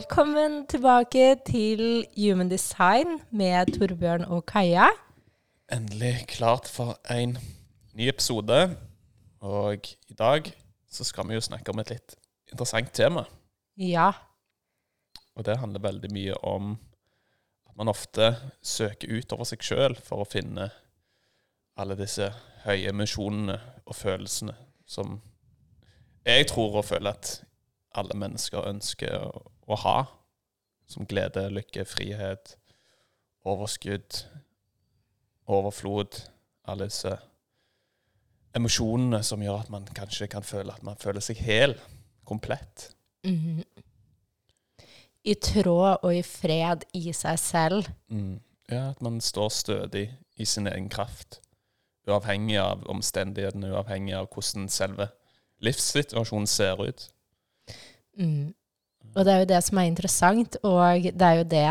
Velkommen tilbake til Human design med Torbjørn og Kaja. Endelig klart for en ny episode. Og i dag så skal vi jo snakke om et litt interessant tema. Ja. Og det handler veldig mye om at man ofte søker utover seg sjøl for å finne alle disse høye misjonene og følelsene som jeg tror og føler at alle mennesker ønsker å, å ha. Som glede, lykke, frihet, overskudd, overflod. Alle disse emosjonene som gjør at man kanskje kan føle at man føler seg hel, komplett. Mhm. I tråd og i fred i seg selv. Mm. Ja, at man står stødig i sin egen kraft. Uavhengig av omstendighetene, uavhengig av hvordan selve livssituasjonen ser ut. Mm. Og det er jo det som er interessant, og det er jo det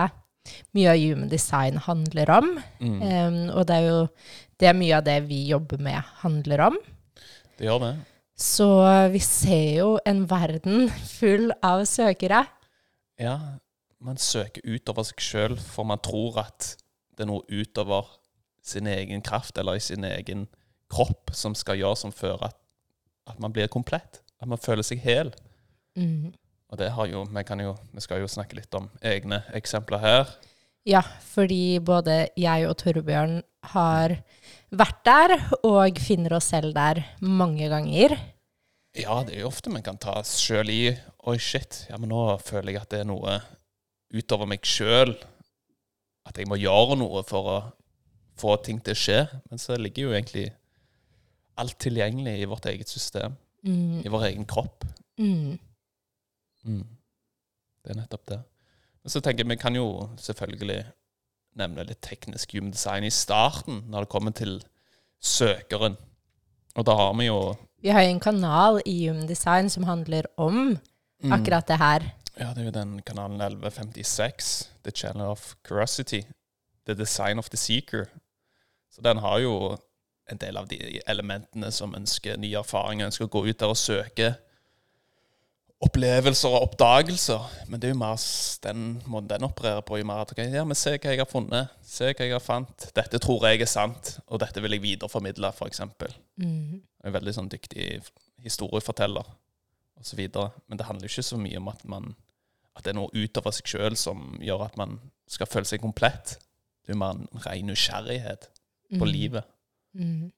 mye av human design handler om. Mm. Um, og det er jo det mye av det vi jobber med, handler om. Det gjør det. Så vi ser jo en verden full av søkere. Ja, man søker utover seg sjøl, for man tror at det er noe utover sin egen kraft eller i sin egen kropp som skal gjøre som fører at, at man blir komplett. At man føler seg hel. Mm. Og det har jo, vi, kan jo, vi skal jo snakke litt om egne eksempler her. Ja, fordi både jeg og Torbjørn har vært der, og finner oss selv der mange ganger. Ja, det er jo ofte vi kan ta oss sjøl i Oi, shit, ja, men nå føler jeg at det er noe utover meg sjøl. At jeg må gjøre noe for å få ting til å skje. Men så ligger jo egentlig alt tilgjengelig i vårt eget system. Mm. I vår egen kropp. Mm. Mm. Det er nettopp det. Men så tenker jeg, vi kan jo selvfølgelig nevne litt teknisk human design i starten, når det kommer til søkeren. Og da har vi jo Vi har jo en kanal i Human Design som handler om mm, akkurat det her. Ja, det er jo den kanalen 1156, The Channel of Curiosity. The Design of the Seeker. Så den har jo en del av de elementene som ønsker nye erfaringer, ønsker å gå ut der og søke opplevelser og oppdagelser. Men det er jo mer den måten den opererer på. jo mer at, ok, ja, men Se hva jeg har funnet, se hva jeg har fant. Dette tror jeg er sant, og dette vil jeg videreformidle, f.eks. Mm. En veldig sånn dyktig historieforteller osv. Men det handler jo ikke så mye om at, man, at det er noe utover seg sjøl som gjør at man skal føle seg komplett. Det er jo mer en ren nysgjerrighet på Mm. livet. Mm.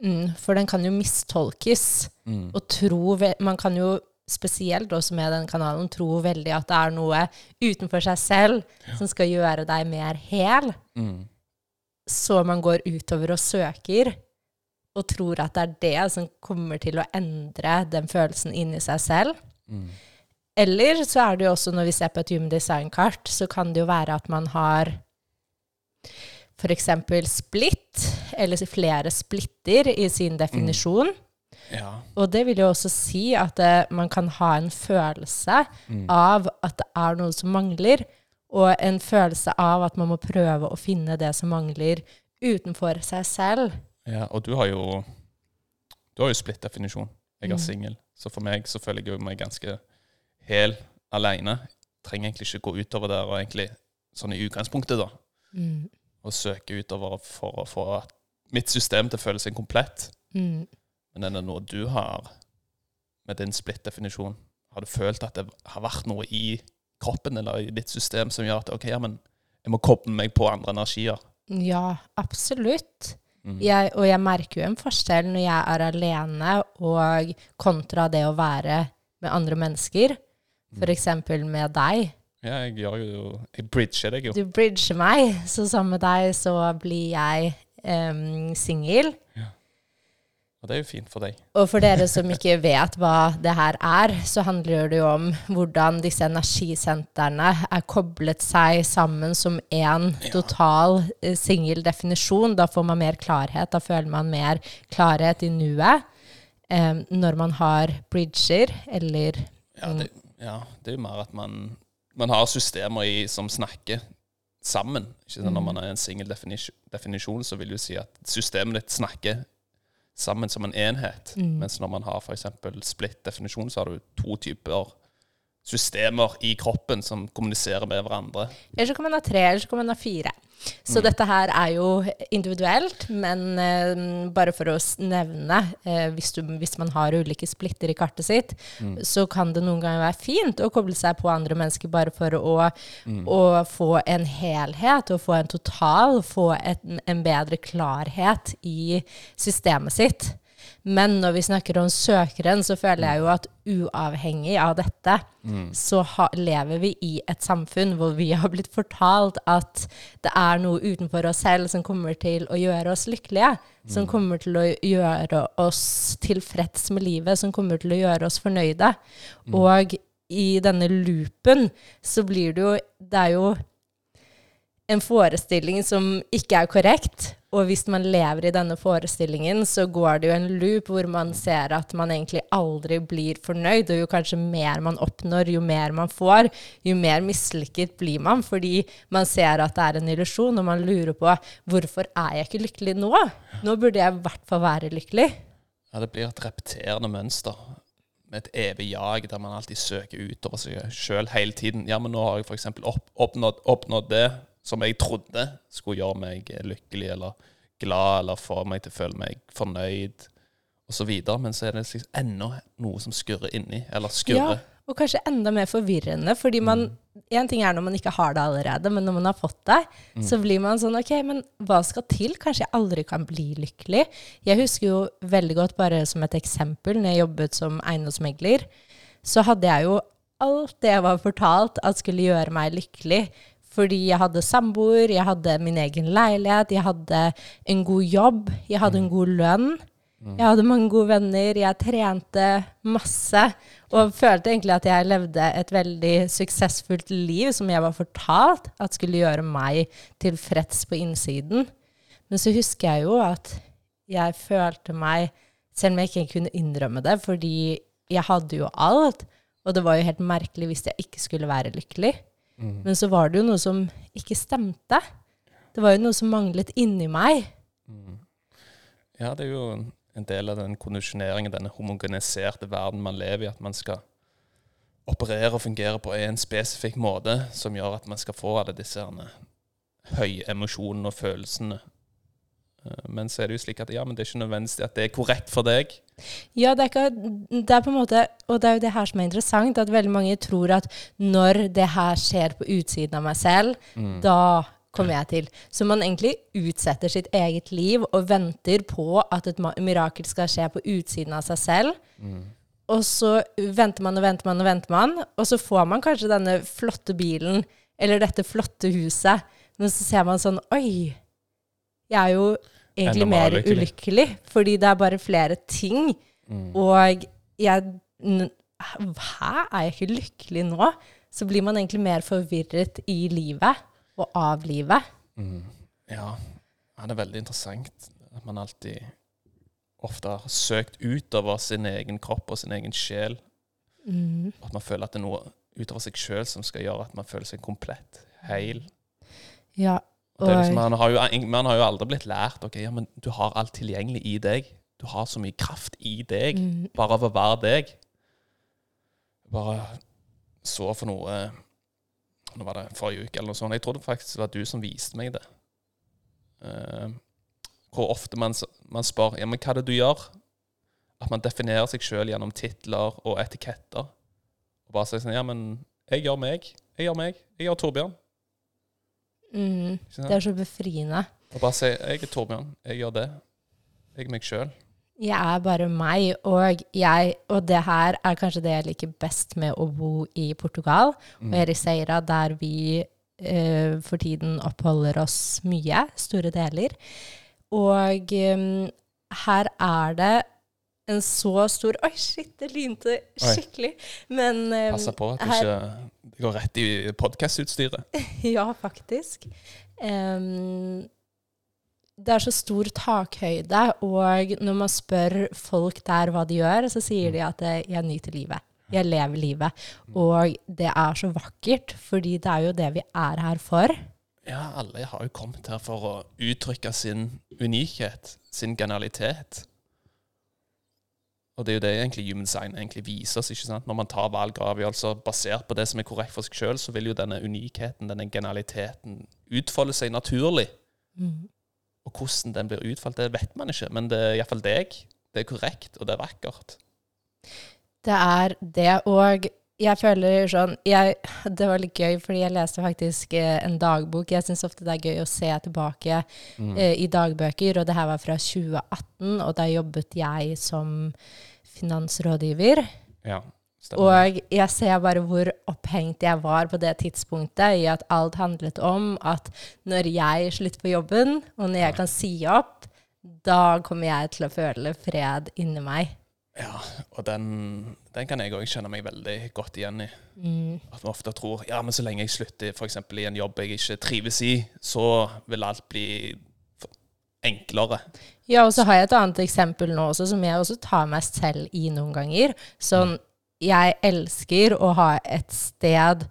Mm, for den kan jo mistolkes. Mm. Og tro Man kan jo spesielt også med den kanalen tro veldig at det er noe utenfor seg selv som skal gjøre deg mer hel. Mm. Så man går utover og søker, og tror at det er det som kommer til å endre den følelsen inni seg selv. Mm. Eller så er det jo også, når vi ser på et human design-kart, så kan det jo være at man har f.eks. splitt, eller flere splitter i sin definisjon. Ja. Og det vil jo også si at eh, man kan ha en følelse av at det er noe som mangler, og en følelse av at man må prøve å finne det som mangler utenfor seg selv. ja. Og du har jo Du har jo splitt definisjon. Jeg er Mm. singel. Så for meg så føler jeg jo meg ganske hel alene. Trenger egentlig ikke gå utover der og egentlig sånn i utgangspunktet, da. Mm. Og søke utover for å få mitt system til å føle seg komplett. Mm. Men er det noe du har med din splitt-definisjon? Har du følt at det har vært noe i kroppen eller i ditt system som gjør at ok, ja, men jeg må koble meg på andre energier? Ja, absolutt. Mm. Jeg, og jeg merker jo en forskjell når jeg er alene og kontra det å være med andre mennesker. For eksempel med deg. Ja, jeg gjør jo Jeg bridger deg jo. Du bridger meg, så sammen med deg så blir jeg um, singel. Ja. Og det er jo fint for deg. Og for dere som ikke vet hva det her er, så handler det jo om hvordan disse energisentrene er koblet seg sammen som én total eh, singel definisjon. Da får man mer klarhet, da føler man mer klarhet i nuet. um, når man har bridger, eller Ja, det, ja, det er jo mer at man, man har systemer i, som snakker sammen. Ikke sant? Når man er en singel definisjon, definisjon, så vil du si at systemet ditt snakker sammen som en enhet. Mens når man har f.eks. split definisjon, så har du to typer systemer i kroppen som kommuniserer med hverandre. Eller så kan man ha tre, eller så kan man ha fire. Så dette her er jo individuelt, men eh, bare for å nevne, eh, hvis, du, hvis man har ulike splitter i kartet sitt, så kan det noen ganger være fint å koble seg på andre mennesker bare for å, å få en helhet, og få en total, få et, en bedre klarhet i systemet sitt. Men når vi snakker om søkeren, så føler jeg jo at uavhengig av dette, så ha, lever vi i et samfunn hvor vi har blitt fortalt at det er noe utenfor oss selv som kommer til å gjøre oss lykkelige. Som kommer til å gjøre oss tilfreds med livet, som kommer til å gjøre oss fornøyde. Og i denne loopen så blir det jo Det er jo en forestilling som ikke er korrekt. Og hvis man lever i denne forestillingen, så går det jo en loop hvor man ser at man egentlig aldri blir fornøyd. Og jo kanskje mer man oppnår, jo mer man får, jo mer mislykket blir man. Fordi man ser at det er en illusjon, og man lurer på hvorfor er jeg ikke lykkelig nå? Nå burde jeg i hvert fall være lykkelig. Ja, det blir et repeterende mønster med et evig jag der man alltid søker utover seg sjøl hele tiden. Ja, men nå har jeg f.eks. Opp, oppnådd, oppnådd det som jeg trodde skulle gjøre meg lykkelig eller glad, eller få meg til å føle meg fornøyd, osv. Men så er det liksom ennå noe som skurrer inni, eller skurrer. Ja, og kanskje enda mer forvirrende, fordi man En ting er når man ikke har det allerede, men når man har fått det, så blir man sånn OK, men hva skal til? Kanskje jeg aldri kan bli lykkelig? Jeg husker jo veldig godt, bare som et eksempel, når jeg jobbet som eiendomsmegler, så hadde jeg jo alt det jeg var fortalt at skulle gjøre meg lykkelig. Fordi jeg hadde samboer, jeg hadde min egen leilighet, jeg hadde en god jobb, jeg hadde en god lønn. Jeg hadde mange gode venner, jeg trente masse og følte egentlig at jeg levde et veldig suksessfullt liv som jeg var fortalt at skulle gjøre meg tilfreds på innsiden. Men så husker jeg jo at jeg følte meg, selv om jeg ikke kunne innrømme det, fordi jeg hadde jo alt, og det var jo helt merkelig hvis jeg ikke skulle være lykkelig. Men så var det jo noe som ikke stemte. Det var jo noe som manglet inni meg. Ja, det er jo en del av den kondisjoneringen, denne homogeniserte verden man lever i, at man skal operere og fungere på en spesifikk måte som gjør at man skal få alle disse høye emosjonene og følelsene. Eh, Men så er det jo slik at ja, men det er ikke nødvendigvis at det er korrekt for deg. Ja, det er, ikke, det er på en måte, og det er jo det her som er interessant, at veldig mange tror at når det her skjer på utsiden av meg selv, da kommer jeg til. Så man egentlig utsetter sitt eget liv og venter på at et mirakel skal skje på utsiden av seg selv. Og så venter man og venter man og venter man, og så får man kanskje denne flotte bilen eller dette flotte huset, men så ser man sånn Oi, jeg er jo egentlig mer lykkelig. ulykkelig, fordi det er bare flere ting. Og jeg Hæ, er jeg ikke lykkelig nå? Så blir man egentlig mer forvirret i livet og av livet. Ja, ja, det er veldig interessant at man alltid ofte har søkt utover sin egen kropp og sin egen sjel. At man føler at det er noe utover seg sjøl som skal gjøre at man føler seg komplett, heil. Ja, liksom, man, har jo, man har jo aldri blitt lært ok, ja, men du har alt tilgjengelig i deg. Du har så mye kraft i deg, bare av å være deg. Bare så for noe Nå var det forrige uke eller noe sånt. Jeg trodde faktisk det var du som viste meg det. Uh, hvor ofte man, man spør ja, men hva er det du gjør? At man definerer seg sjøl gjennom titler og etiketter. Og bare sier sånn Ja, men jeg gjør meg. Jeg gjør meg. Jeg gjør Torbjørn. Mm, det er så befriende. Og bare si 'Jeg er Torbjørn. Jeg gjør det. Jeg er meg sjøl'. Jeg er bare meg, og jeg Og det her er kanskje det jeg liker best med å bo i Portugal og Ericeira, der vi eh, for tiden oppholder oss mye, store deler. Og um, her er det en så stor Oi, shit, det lynte skikkelig. Men um, Passa på at det ikke går rett i podkastutstyret. ja, faktisk. Um, det er så stor takhøyde, og når man spør folk der hva de gjør, så sier de at eh, jeg nyter livet. Jeg lever livet. Og det er så vakkert, fordi det er jo det vi er her for. Ja, alle har jo kommet her for å uttrykke sin unikhet, sin genialitet. Og det er jo det egentlig human design egentlig viser oss. ikke sant? Når man tar valg og avgjørelser basert på det som er korrekt for seg sjøl, så vil jo denne unikheten, denne genialiteten, utfolde seg naturlig. Mm. Og hvordan den blir utfalt, det vet man ikke. Men det er iallfall deg. Det er korrekt, og det er vakkert. Det er det. Og jeg føler sånn jeg, Det var litt gøy, fordi jeg leste faktisk eh, en dagbok. Jeg syns ofte det er gøy å se tilbake mm. eh, i dagbøker, og det her var fra 2018, og da jobbet jeg som finansrådgiver. Ja. Stemmer. Og jeg ser bare hvor opphengt jeg var på det tidspunktet i at alt handlet om at når jeg slutter på jobben, og når jeg kan si opp, da kommer jeg til å føle fred inni meg. Ja, og den, den kan jeg òg kjenne meg veldig godt igjen i. Mm. At vi ofte tror ja, men så lenge jeg slutter f.eks. i en jobb jeg ikke trives i, så vil alt bli enklere. Ja, og så har jeg et annet eksempel nå også, som jeg også tar meg selv i noen ganger. Sånn jeg elsker å ha et sted,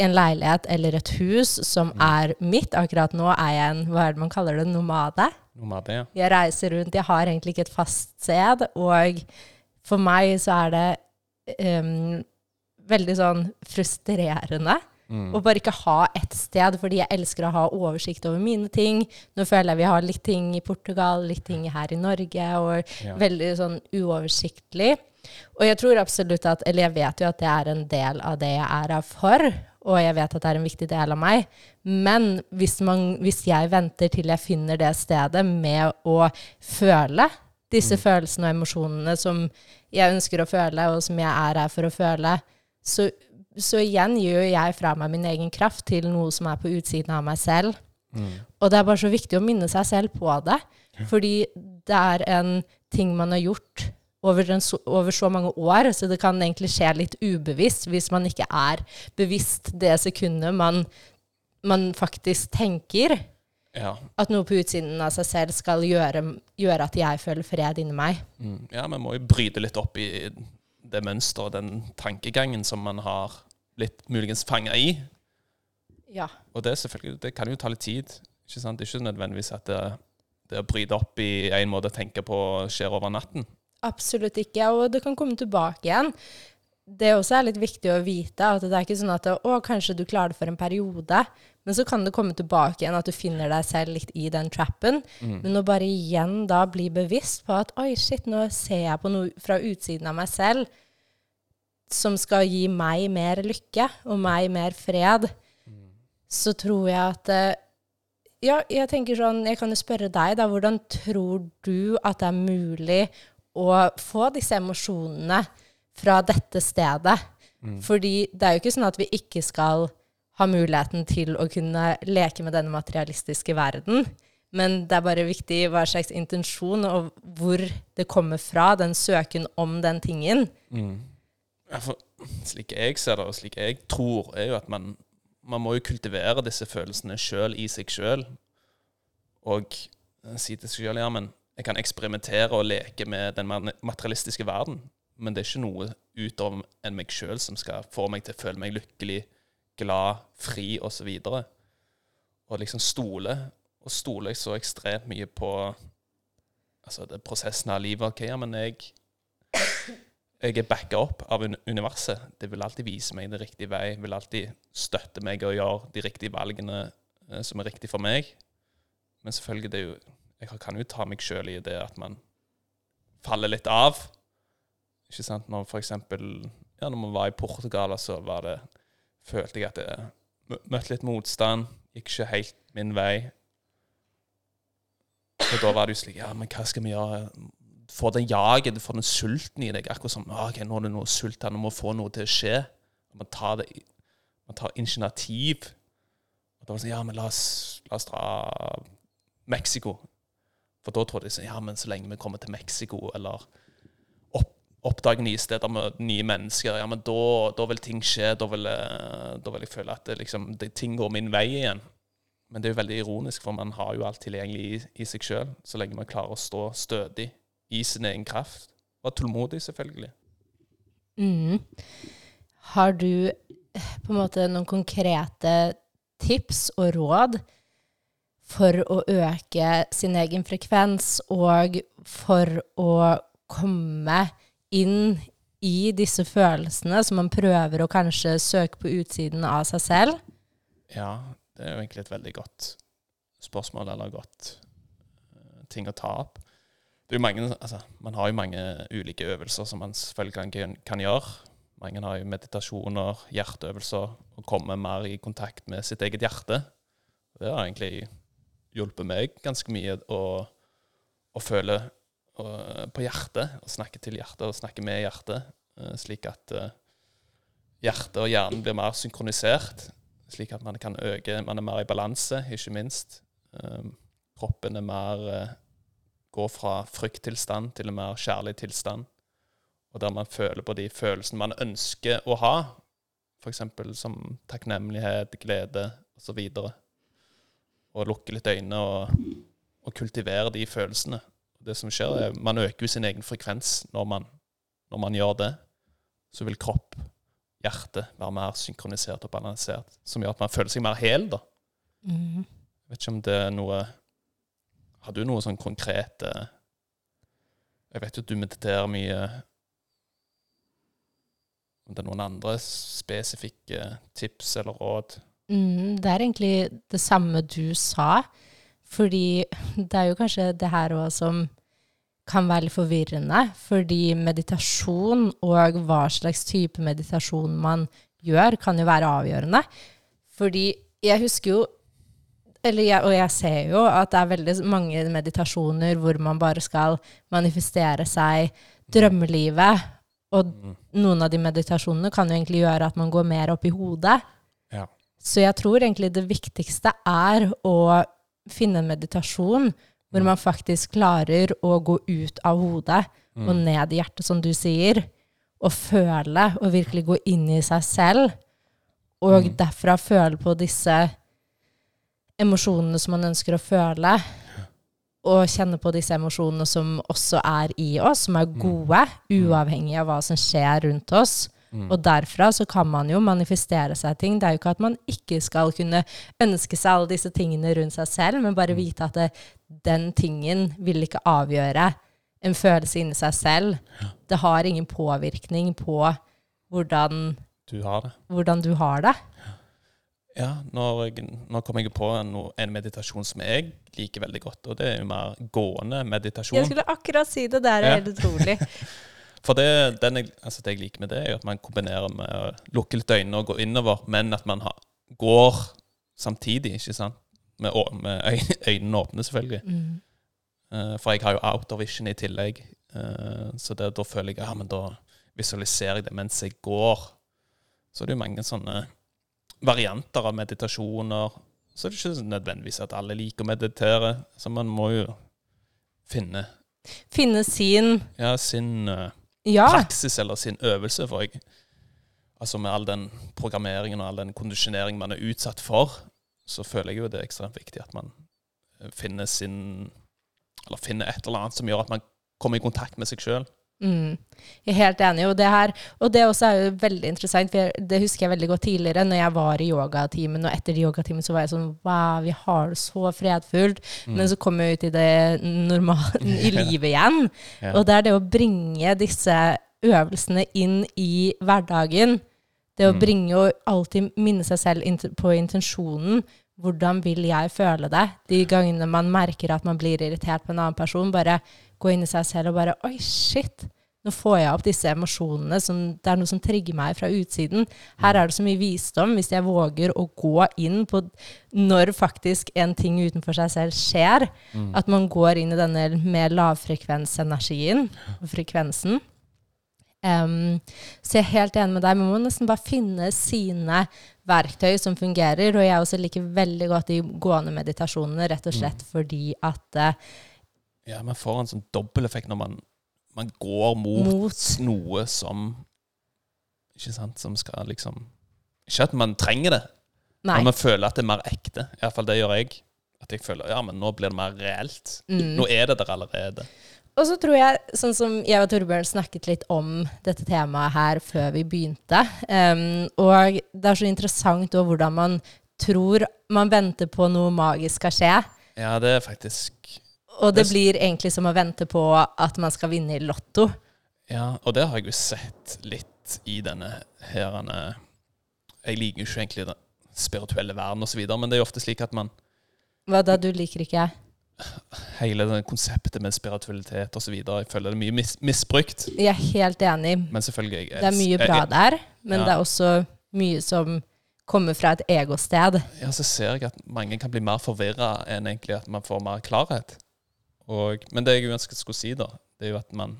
en leilighet eller et hus som mm. er mitt. Akkurat nå er jeg en hva er det man kaller det, nomade. nomade ja. Jeg reiser rundt. Jeg har egentlig ikke et fast sted. Og for meg så er det um, veldig sånn frustrerende. Mm. Og bare ikke ha ett sted, fordi jeg elsker å ha oversikt over mine ting. Nå føler jeg vi har litt ting i Portugal, litt ting her i Norge, og ja. veldig sånn uoversiktlig. Og jeg tror absolutt at Eller jeg vet jo at det er en del av det jeg er her for, og jeg vet at det er en viktig del av meg. Men hvis, man, hvis jeg venter til jeg finner det stedet med å føle disse mm. følelsene og emosjonene som jeg ønsker å føle, og som jeg er her for å føle, så, så igjen gjør jeg fra meg min egen kraft til noe som er på utsiden av meg selv. Mm. Og det er bare så viktig å minne seg selv på det. Fordi det er en ting man har gjort over, en, over, så mange år, så det kan egentlig skje litt ubevisst hvis man ikke er bevisst det sekundet man, man faktisk tenker. Ja. At noe på utsiden av seg selv skal gjøre, gjøre at jeg føler fred inni meg. Mm. Ja, men må jo bryte litt opp i det mønsteret, den tankegangen som man har blitt muligens fanga i. Ja. Og det, det kan jo ta litt tid. Ikke sant? Det er ikke nødvendigvis at det, det å bryte opp i en måte å tenke på skjer over natten. Absolutt ikke. Og det kan komme tilbake igjen. Det også er litt viktig å vite at det er ikke sånn at å, kanskje du klarer det for en periode, men så kan det komme tilbake igjen at du finner deg selv litt i den trappen. Mm. Men å bare igjen da bli bevisst på at oi, shit, nå ser jeg på noe fra utsiden av meg selv som skal gi meg mer lykke og meg mer fred, mm. så tror jeg at eh, ja, jeg tenker sånn, jeg kan jo spørre deg, da. Hvordan tror du at det er mulig å få disse emosjonene fra dette stedet. Mm. Fordi det er jo ikke sånn at vi ikke skal ha muligheten til å kunne leke med denne materialistiske verden. Men det er bare viktig hva slags intensjon og hvor det kommer fra, den søken om den tingen. Mm. Ja, for slik jeg ser det, og slik jeg tror, er jo at man, man må jo kultivere disse følelsene sjøl i seg sjøl. Og si til seg sjøl ja, men jeg kan eksperimentere og leke med den materialistiske verden, men det er ikke noe utover enn meg sjøl som skal få meg til å føle meg lykkelig, glad, fri osv. Og, og liksom stole. Og stoler jeg så ekstremt mye på altså det prosessen av livet. Ok, ja, men jeg, jeg er backa opp av universet. Det vil alltid vise meg den riktige vei. Vil alltid støtte meg og gjøre de riktige valgene eh, som er riktig for meg. Men selvfølgelig, det jo jeg kan jo ta meg sjøl i det at man faller litt av. Ikke sant? Når for eksempel ja, når man var i Portugal, så var det, følte jeg at jeg møtte litt motstand. Gikk ikke helt min vei. Og da var det jo slik Ja, men hva skal vi gjøre? Få den jaget, får den sulten i deg. Akkurat som ok, nå er det noe sult her, nå må få noe til å skje. Man tar, det, man tar initiativ. Og da var det sånn Ja, men la oss, la oss dra Mexico. For da tror de sånn Ja, men så lenge vi kommer til Mexico, eller opp, oppdager nye steder med nye mennesker, ja, men da, da vil ting skje. Da vil, eh, da vil jeg føle at det, liksom, det, ting går min vei igjen. Men det er jo veldig ironisk, for man har jo alt tilgjengelig i, i seg sjøl, så lenge man klarer å stå stødig i sin egen kraft. Og tålmodig, selvfølgelig. Mm. Har du eh, på en måte noen konkrete tips og råd for å øke sin egen frekvens, og for å komme inn i disse følelsene som man prøver å kanskje søke på utsiden av seg selv? Ja, det er jo egentlig et veldig godt spørsmål, eller godt uh, ting å ta opp. Mange, altså, man har jo mange ulike øvelser som man selvfølgelig kan, kan gjøre. Mange har jo meditasjoner, hjerteøvelser, og kommer mer i kontakt med sitt eget hjerte. Det har egentlig hjulpet meg ganske mye å, å føle å, på hjertet, å snakke til hjertet og snakke med hjertet, uh, slik at uh, hjertet og hjernen blir mer synkronisert slik at man kan øke Man er mer i balanse, ikke minst. Um, kroppen er mer Går fra frykttilstand til en mer kjærlig tilstand. Og der man føler på de følelsene man ønsker å ha, f.eks. som takknemlighet, glede osv. Og, og lukke litt øyne og, og kultivere de følelsene. Det som skjer, er Man øker jo sin egen frekvens når man, når man gjør det. Så vil kropp hjertet være mer synkronisert og balansert, som gjør at man føler seg mer hel, da. Mm. Jeg vet ikke om det er noe Har du noe sånn konkrete Jeg vet jo at du mediterer mye. Om det er noen andre spesifikke tips eller råd? Mm, det er egentlig det samme du sa. Fordi det er jo kanskje det her òg som kan være litt forvirrende, fordi meditasjon og hva slags type meditasjon man gjør, kan jo være avgjørende. Fordi jeg husker jo jeg, og jeg ser jo at det er veldig mange meditasjoner hvor man bare skal manifestere seg drømmelivet. Og mm. noen av de meditasjonene kan jo egentlig gjøre at man går mer opp i hodet. Ja. Så jeg tror egentlig det viktigste er å finne en meditasjon hvor man faktisk klarer å gå ut av hodet mm. og ned i hjertet, som du sier, og føle, og virkelig gå inn i seg selv, og mm. derfra føle på disse emosjonene som man ønsker å føle, og kjenne på disse emosjonene som også er i oss, som er mm. gode, mm. uavhengig av hva som skjer rundt oss. Mm. Og derfra så kan man jo manifestere seg ting. Det er jo ikke at man ikke skal kunne ønske seg alle disse tingene rundt seg selv, men bare mm. vite at det, den tingen vil ikke avgjøre en følelse inni seg selv. Det har ingen påvirkning på hvordan du har det. Hvordan du har det. Ja, nå, nå kom jeg på en, en, meditasjon som jeg liker veldig godt, og det er jo mer gående meditasjon. Jeg skulle akkurat si det. Det er ja. helt utrolig. For det, jeg, altså det, jeg liker med det, er at man kombinerer med å lukke litt øynene og gå innover, men at man har, går samtidig, ikke sant? Med, med øynene åpne, selvfølgelig. Mm. Uh, for jeg har jo out vision i tillegg. Uh, så det, da føler jeg ja, men da visualiserer jeg det mens jeg går. Så det er jo mange sånne varianter av meditasjoner. Så det er ikke nødvendigvis at alle liker å meditere. Så man må jo finne Finne sin Ja, sin uh, ja. praksis eller sin øvelse. For jeg, altså med all den programmeringen og all den kondisjoneringen man er utsatt for, så føler jeg jo det er ekstremt viktig at man eh, finner sin Eller finner et eller annet som gjør at man kommer i kontakt med seg sjøl. Mm. Jeg er helt enig. Og det, her, og det også er jo veldig interessant, for det husker jeg veldig godt tidligere, når jeg var i yogatimen, og etter yogatimen så var jeg sånn Wow, vi har det så fredfullt. Mm. Men så kom jeg ut i det normale i livet igjen. ja. Og det er det å bringe disse øvelsene inn i hverdagen. Det å mm. bringe og alltid minne seg selv på intensjonen. Hvordan vil jeg føle det? De gangene man merker at man blir irritert på en annen person, bare gå inn i seg selv og bare Oi, shit! Nå får jeg opp disse emosjonene. Som, det er noe som trigger meg fra utsiden. Her er det så mye visdom hvis jeg våger å gå inn på når faktisk en ting utenfor seg selv skjer. Mm. At man går inn i denne mer lavfrekvensenergien, frekvensen. Um, så jeg er helt enig med deg. Man må nesten bare finne sine verktøy som fungerer. Og jeg også liker veldig godt de gående meditasjonene, rett og slett mm. fordi at uh, Ja, man får en sånn dobbeleffekt når man, man går mot, Mot. noe som Ikke sant? Som skal liksom Ikke at man trenger det, Nei. men man føler at det er mer ekte. Iallfall det gjør jeg. At jeg føler ja, men nå blir det mer reelt. Mm. Nå er det der allerede. Og så tror jeg, sånn som jeg og Torbjørn snakket litt om dette temaet her før vi begynte, um, og det er så interessant òg hvordan man tror man venter på noe magisk skal skje, Ja, det er faktisk og det blir egentlig som å vente på at man skal vinne i Lotto. Ja, og det har jeg jo sett litt i denne herene Jeg liker jo ikke egentlig den spirituelle verden osv., men det er jo ofte slik at man Hva da, du liker ikke? jeg? Hele det konseptet med spiritualitet osv. Jeg føler det er mye mis misbrukt. Jeg er helt enig. Men selvfølgelig Det er mye bra der, men Ja. det er også mye som kommer fra et egosted. Ja, så ser jeg at mange kan bli mer forvirra enn egentlig at man får mer klarhet. Og, men det jeg uansett skulle si, da, det er jo at man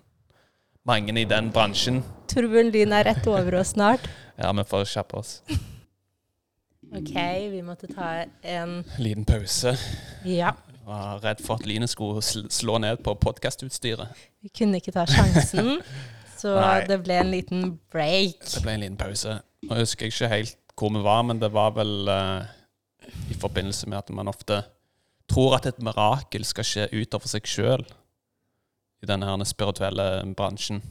Mange i den bransjen Torbjørn Lyn er rett over oss snart. Ja, vi får kjappe oss. Ok, vi måtte ta en Liten pause. Ja. Var redd for at lynet skulle slå ned på podkastutstyret. Vi kunne ikke ta sjansen, så det ble en liten break. Det ble en liten pause. Nå husker jeg ikke helt hvor vi var, men det var vel uh, i forbindelse med at man ofte tror at et mirakel skal skje utover seg sjøl i denne her spirituelle bransjen.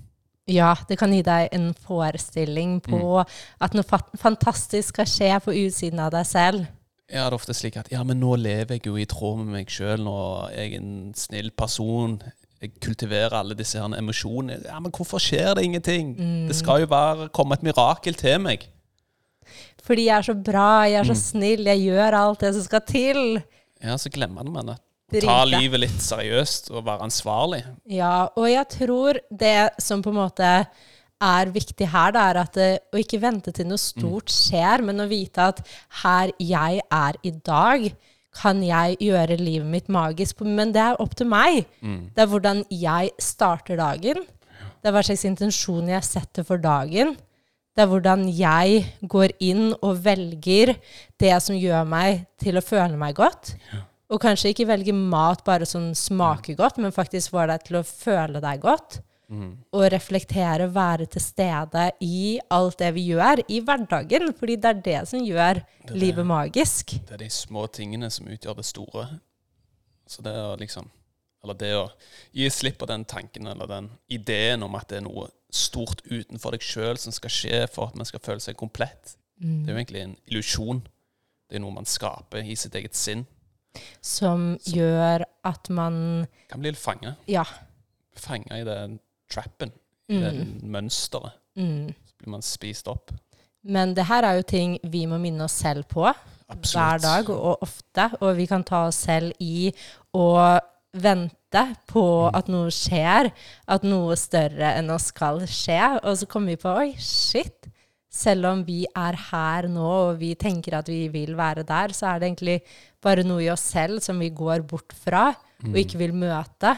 Ja, det kan gi deg en forestilling på Mm. at noe fantastisk skal skje på utsiden av deg selv. Ja, det er ofte slik at ja, men nå lever jeg jo i tråd med meg sjøl, er jeg en snill person. Jeg kultiverer alle disse her emosjonene. Ja, men hvorfor skjer det ingenting? Mm. Det skal jo være, komme et mirakel til meg. Fordi jeg er så bra, jeg er så Mm. snill, jeg gjør alt det som skal til. Ja, så glemmer man det. Drite. ta livet litt seriøst og være ansvarlig. Ja, og jeg tror det som på en måte er viktig her, det er at eh, å ikke vente til noe stort skjer, men å vite at her jeg er i dag, kan jeg gjøre livet mitt magisk. Men det er opp til meg. Mm. Det er hvordan jeg starter dagen. Det er hva slags intensjon jeg setter for dagen. Det er hvordan jeg går inn og velger det som gjør meg til å føle meg godt. Og kanskje ikke velge mat bare som smaker godt, men faktisk får deg til å føle deg godt. Mm. Og reflektere, være til stede i alt det vi gjør i hverdagen. Fordi det er det som gjør det. livet magisk. Det er de små tingene som utgjør det store. Så det er liksom Eller det å gi slipp på den tanken eller den ideen om at det er noe stort utenfor deg sjøl som skal skje for at man skal føle seg komplett. Mm. Det er jo egentlig en illusjon. Det er noe man skaper i sitt eget sinn. Som gjør at man Kan bli litt fanga. Ja. Fanga i den trappen, i det Mm. mønsteret. Mm. Så blir man spist opp. Men det her er jo ting vi må minne oss selv på Absolutt. hver dag og ofte. Og vi kan ta oss selv i å vente på Mm. at noe skjer, at noe større enn oss skal skje. Og så kommer vi på oi, shit. Selv om vi er her nå og vi tenker at vi vil være der, så er det egentlig bare noe i oss selv som vi går bort fra og ikke vil møte.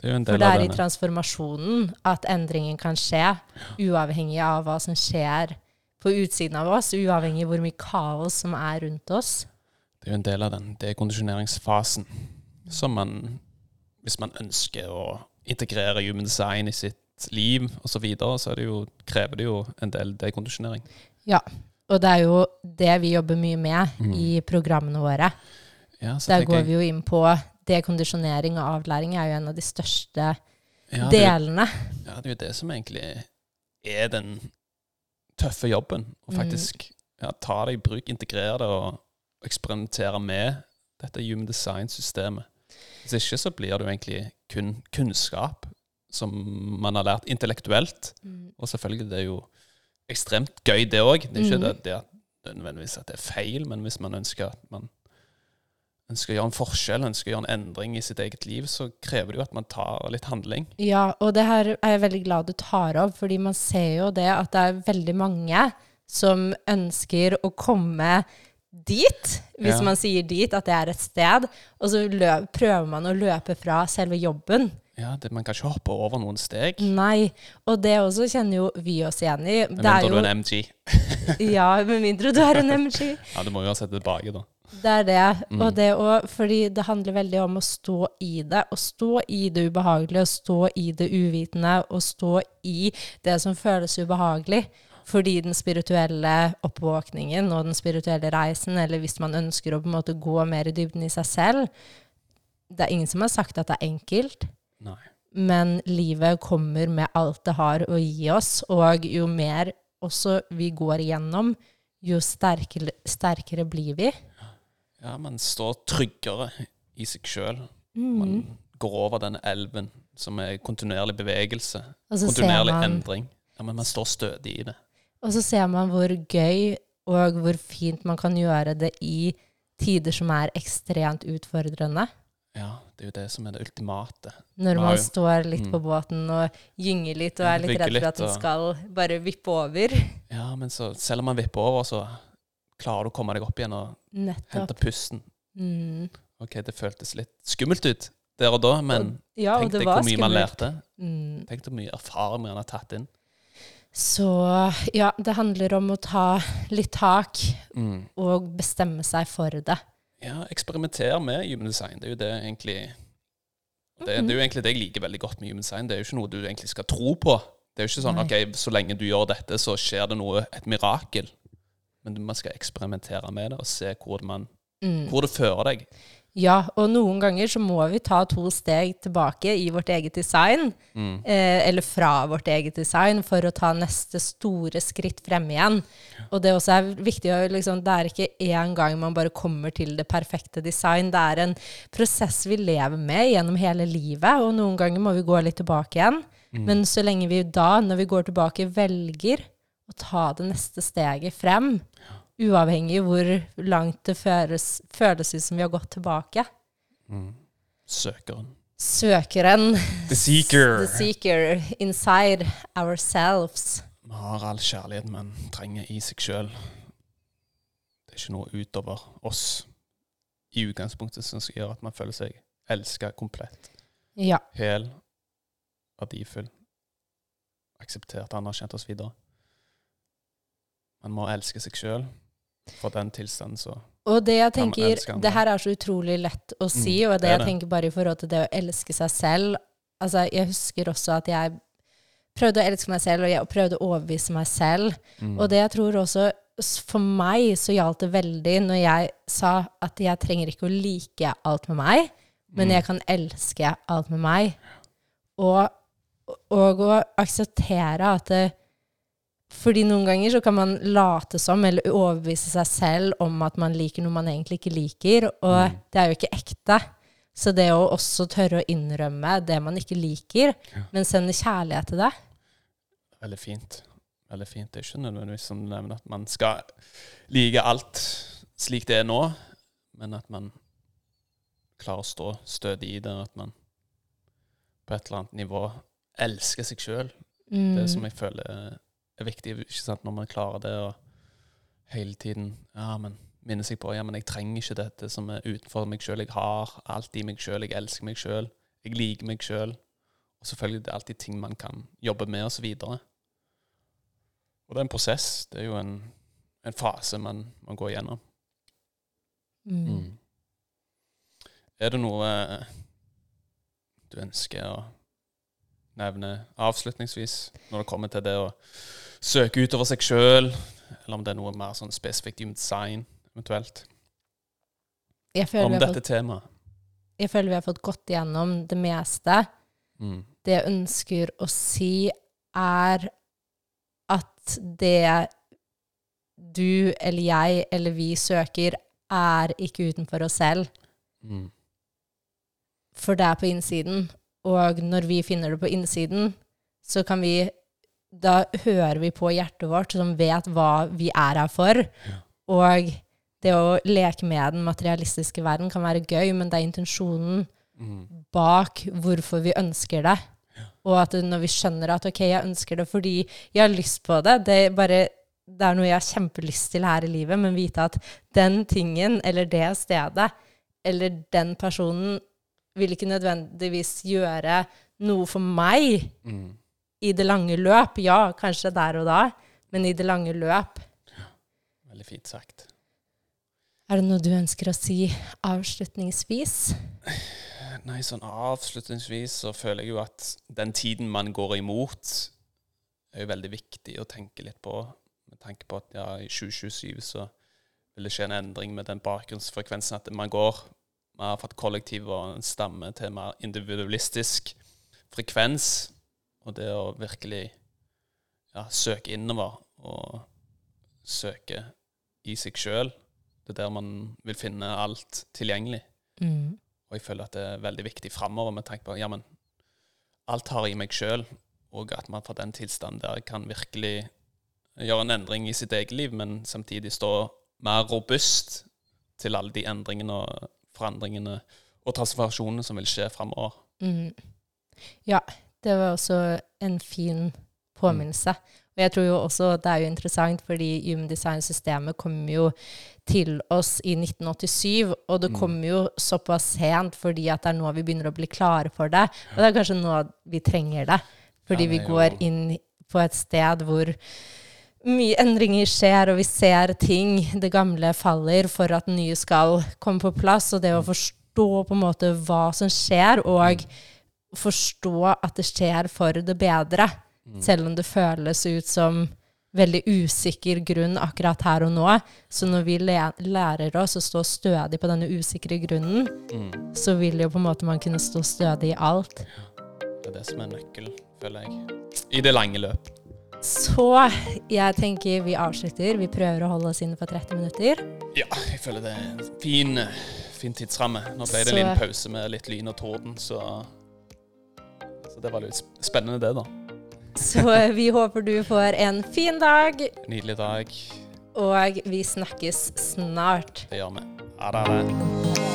Det er For det er i transformasjonen at endringen kan skje, uavhengig av hva som skjer på utsiden av oss, uavhengig av hvor mye kaos som er rundt oss. Det er jo en del av den dekondisjoneringsfasen som man, hvis man ønsker å integrere human design i sitt liv osv., så, videre, så det jo, krever det jo en del dekondisjonering. Ja. Og det er jo det vi jobber mye med Mm. i programmene våre. Ja, så Der går jeg- vi jo inn på dekondisjonering og avlæring er jo en av de største ja, det, delene. ja, det er jo det som egentlig er den tøffe jobben. Å Mm. faktisk ja, ta det i bruk, integrere det og eksperimentere med dette human design-systemet. Hvis ikke så blir det jo egentlig kun kunnskap som man har lært intellektuelt. Og selvfølgelig, det er jo ekstremt gøy, det òg. Det er ikke Mm. det, det det nødvendigvis at det er feil, men hvis man ønsker at man ønsker å gjøre en forskjell, ønsker å gjøre en endring i sitt eget liv, så krever det jo at man tar litt handling. Ja, og det her er jeg veldig glad du tar opp, fordi man ser jo det at det er veldig mange som ønsker å komme dit, hvis Ja. man sier dit, at det er et sted, og så løp, prøver man å løpe fra selve jobben. Ja, det, Man kan ikke hoppe over noen steg. Nei, og det også kjenner jo vi oss igjen i. Med mindre du er en MG. ja, med mindre du er en MG. Ja, Du må jo ha sett tilbake, da. Det er det. Mm. Og det òg fordi det handler veldig om å stå i det. Å stå i det ubehagelige, å stå i det uvitende, å stå i det som føles ubehagelig. Fordi den spirituelle oppvåkningen og den spirituelle reisen, eller hvis man ønsker å på en måte gå mer i dybden i seg selv Det er ingen som har sagt at det er enkelt, Nei. men livet kommer med alt det har å gi oss. Og jo mer også vi går igjennom, jo sterkere, sterkere blir vi. Ja, man står tryggere i seg sjøl. Mm. Man går over denne elven som er kontinuerlig bevegelse. Kontinuerlig man endring. Ja, Men man står stødig i det. Og så ser man hvor gøy og hvor fint man kan gjøre det i tider som er ekstremt utfordrende. Ja, det er jo det som er det ultimate. Når Man jo- står litt Mm. på båten og gynger litt og er litt redd for at den skal bare vippe over. Ja, men så, selv om man vipper over, så klarer du å komme deg opp igjen og Nettopp. hente pusten. Mm. Ok, det føltes litt skummelt ut der og da, men Ja, og tenk deg hvor mye man skummelt. lærte. Mm. Tenk hvor mye erfaring man har tatt inn. Så ja, det handler om å ta litt tak Mm. og bestemme seg for det. Ja, eksperimenter med human design. Det er jo det egentlig det, det er jo egentlig det jeg liker veldig godt med human design. Det er jo ikke noe du egentlig skal tro på. Det er jo ikke sånn Nei. ok, så lenge du gjør dette, så skjer det noe, et mirakel. Men man skal eksperimentere med det og se hvor man, Mm. hvor det fører deg. Ja, og noen ganger så må vi ta to steg tilbake i vårt eget design, Mm. eh, eller fra vårt eget design, for å ta neste store skritt frem igjen. Og det også er viktig å liksom, Det er ikke én gang man bare kommer til det perfekte design. Det er en prosess vi lever med gjennom hele livet, og noen ganger må vi gå litt tilbake igjen. Mm. Men så lenge vi da, når vi går tilbake, velger å ta det neste steget frem, uavhengig hvor langt det føles, føles ut som vi har gått tilbake. Mm. Søkeren. Søkeren, The seeker. the seeker, inside ourselves. Vi har all kjærlighet man trenger i seg sjøl. Det er ikke noe utover oss i utgangspunktet som skal gjøre at man føler seg elska komplett. Ja. hel, verdifull, akseptert, anerkjent osv. Man må elske seg sjøl for den tilstanden så Og det jeg tenker, det her er så utrolig lett å si, Mm, og det, det jeg det. tenker bare i forhold til det å elske seg selv Altså, jeg husker også at jeg prøvde å elske meg selv, og jeg prøvde å overbevise meg selv. mm. Og det jeg tror også For meg så gjaldt det veldig når jeg sa at jeg trenger ikke å like alt med meg, men Mm. jeg kan elske alt med meg. Og, og å akseptere at det, Fordi noen ganger så kan man late som, eller overbevise seg selv om at man liker noe man egentlig ikke liker, og Mm. det er jo ikke ekte. Så det å også tørre å innrømme det man ikke liker, Ja. men sende kjærlighet til det Veldig fint. Veldig fint. Det er ikke nødvendigvis som du nevner at man skal like alt slik det er nå, men at man klarer å stå stødig i det, og at man på et eller annet nivå elsker seg sjøl. mm. Det som jeg føler er viktig, ikke sant, når man klarer det og hele tiden ja, men minner seg på ja, men jeg trenger ikke dette som er utenfor meg sjøl. Jeg har alt i meg sjøl. Jeg elsker meg sjøl. Jeg liker meg sjøl. Og selvfølgelig det er alltid ting man kan jobbe med, osv. Og, og det er en prosess. Det er jo en, en fase man, man går gjennom. Mm. Er det noe eh, du ønsker å nevne avslutningsvis, når det kommer til det å søke utover seg sjøl, eller om det er noe mer sånn spesifikt human design, eventuelt, om dette fått, temaet? jeg føler vi har fått gått igjennom det meste. Mm. Det jeg ønsker å si, er at det du eller jeg eller vi søker, er ikke utenfor oss selv. Mm. For det er på innsiden. Og når vi finner det på innsiden, så kan vi Da hører vi på hjertet vårt, som vet hva vi er her for. Og det å leke med den materialistiske verden kan være gøy, men det er intensjonen Mm. bak hvorfor vi ønsker det. Og at når vi skjønner at ok, jeg ønsker det fordi jeg har lyst på det, det er, bare, det er noe jeg har kjempelyst til her i livet, men vite at den tingen eller det stedet eller den personen vil ikke nødvendigvis gjøre noe for meg Mm. I det lange løp. Ja, kanskje der og da, men i det lange løp. Veldig fint sagt. Er det noe du ønsker å si avslutningsvis? Nei, sånn avslutningsvis så føler jeg jo at den tiden man går imot, er jo veldig viktig å tenke litt på. Med tanke på at ja, i 2027 så vil det skje en endring med den bakgrunnsfrekvensen at man går man har fått kollektiv og en stamme til mer individualistisk frekvens. Og det å virkelig ja, søke innover og søke i seg sjøl. Det er der man vil finne alt tilgjengelig. Mm. Og jeg føler at det er veldig viktig framover med tanke på ja, men alt har i meg sjøl, og at man fra den tilstanden der kan virkelig gjøre en endring i sitt eget liv, men samtidig stå mer robust til alle de endringene og forandringene og transformasjonene som vil skje framover. Mm. Ja, det var også en fin påminnelse. Og jeg tror jo også det er jo interessant, fordi Human Design-systemet kom jo til oss i 1987, og det Mm. kom jo såpass sent fordi at det er nå vi begynner å bli klare for det. Og det er kanskje nå vi trenger det, fordi vi går inn på et sted hvor mye endringer skjer, og vi ser ting. Det gamle faller for at nye skal komme på plass. Og det å forstå på en måte hva som skjer, og forstå at det skjer for det bedre, selv om det føles ut som veldig usikker grunn akkurat her og nå. Så når vi lærer oss å stå stødig på denne usikre grunnen, Mm. så vil jo på en måte man kunne stå stødig i alt. Det er det som er nøkkelen, føler jeg. I det lange løp. Så jeg tenker vi avslutter. Vi prøver å holde oss inne på 30 minutter. Ja, jeg føler det er en fin, fin tidsramme. Nå ble det Så- en liten pause med litt lyn og torden, Så det var litt spennende, det, da. Så vi håper du får en fin dag, Nydelig dag. og vi snakkes snart. Det gjør vi. Ha det. Ha det.